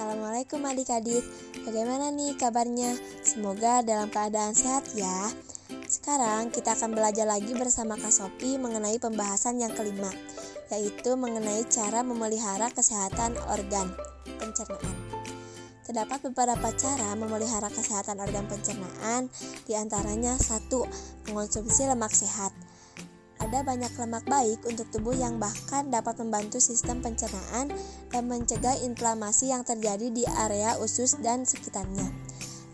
Assalamualaikum adik-adik Bagaimana nih kabarnya? Semoga dalam keadaan sehat ya. Sekarang kita akan belajar lagi bersama Kak Sopi mengenai pembahasan yang kelima Yaitu mengenai cara memelihara kesehatan organ pencernaan. Terdapat beberapa cara memelihara kesehatan organ pencernaan Di antaranya satu, mengonsumsi lemak sehat ada banyak lemak baik untuk tubuh yang bahkan dapat membantu sistem pencernaan dan mencegah inflamasi yang terjadi di area usus dan sekitarnya.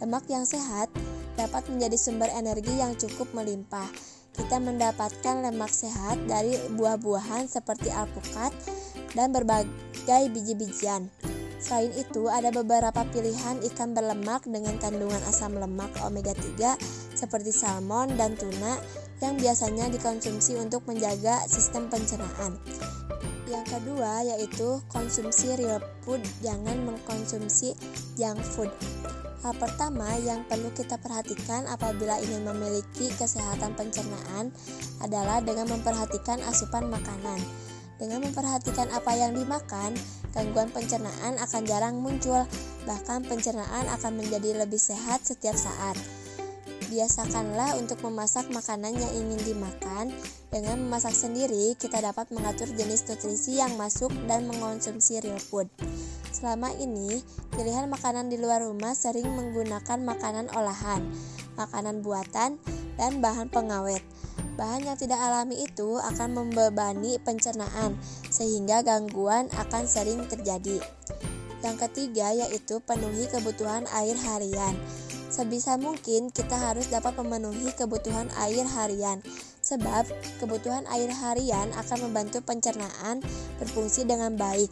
Lemak yang sehat dapat menjadi sumber energi yang cukup melimpah. Kita mendapatkan lemak sehat dari buah-buahan seperti alpukat dan berbagai biji-bijian. Selain itu, ada beberapa pilihan ikan berlemak dengan kandungan asam lemak omega 3 seperti salmon dan tuna yang biasanya dikonsumsi untuk menjaga sistem pencernaan. Yang kedua yaitu konsumsi real food, jangan mengkonsumsi junk food. Hal pertama yang perlu kita perhatikan apabila ingin memiliki kesehatan pencernaan adalah dengan memperhatikan asupan makanan. Dengan memperhatikan apa yang dimakan, gangguan pencernaan akan jarang muncul, bahkan pencernaan akan menjadi lebih sehat setiap saat. Biasakanlah untuk memasak makanan yang ingin dimakan. Dengan memasak sendiri, kita dapat mengatur jenis nutrisi yang masuk dan mengonsumsi real food. Selama ini, pilihan makanan di luar rumah sering menggunakan makanan olahan, makanan buatan, dan bahan pengawet. Bahan yang tidak alami itu akan membebani pencernaan, sehingga gangguan akan sering terjadi. Yang ketiga yaitu penuhi kebutuhan air harian. Sebisa mungkin kita harus dapat memenuhi kebutuhan air harian sebab kebutuhan air harian akan membantu pencernaan berfungsi dengan baik.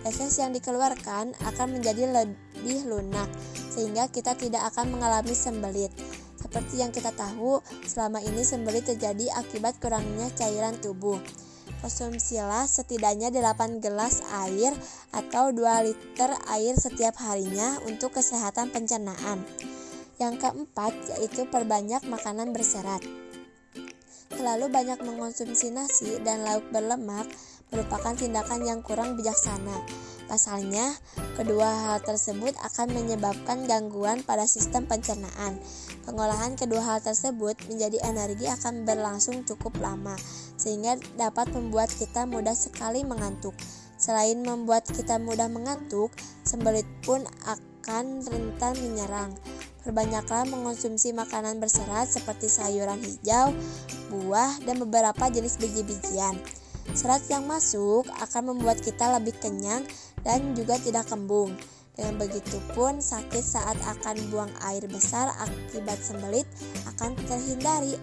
Feses yang dikeluarkan akan menjadi lebih lunak sehingga kita tidak akan mengalami sembelit. Seperti yang kita tahu, selama ini sembelit terjadi akibat kurangnya cairan tubuh. Konsumsilah setidaknya 8 gelas air atau 2 liter air setiap harinya untuk kesehatan pencernaan. Yang keempat yaitu perbanyak makanan berserat. Terlalu banyak mengonsumsi nasi dan lauk berlemak merupakan tindakan yang kurang bijaksana. Pasalnya, kedua hal tersebut akan menyebabkan gangguan pada sistem pencernaan. Pengolahan kedua hal tersebut menjadi energi akan berlangsung cukup lama, sehingga dapat membuat kita mudah sekali mengantuk. Selain membuat kita mudah mengantuk, sembelit pun akan rentan menyerang. Perbanyaklah mengonsumsi makanan berserat seperti sayuran hijau, buah, dan beberapa jenis biji-bijian. Serat yang masuk akan membuat kita lebih kenyang dan juga tidak kembung. Dengan begitu pun sakit saat akan buang air besar akibat sembelit akan terhindari.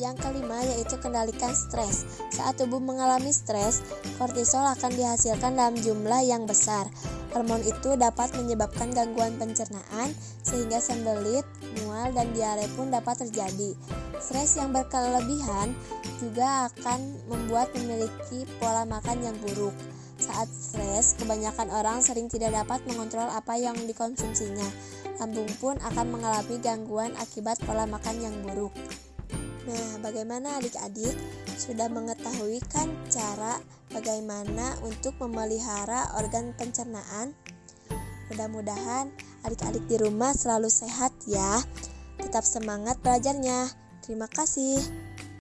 Yang kelima yaitu kendalikan stres. Saat tubuh mengalami stres, kortisol akan dihasilkan dalam jumlah yang besar. Hormon itu dapat menyebabkan gangguan pencernaan sehingga sembelit, mual, dan diare pun dapat terjadi. Stres yang berkelebihan juga akan membuat memiliki pola makan yang buruk. Saat stres, kebanyakan orang sering tidak dapat mengontrol apa yang dikonsumsinya. Lambung pun akan mengalami gangguan akibat pola makan yang buruk. Nah, bagaimana adik-adik? Sudah mengetahui kan cara bagaimana untuk memelihara organ pencernaan? Mudah-mudahan adik-adik di rumah selalu sehat ya. Tetap semangat belajarnya. Terima kasih.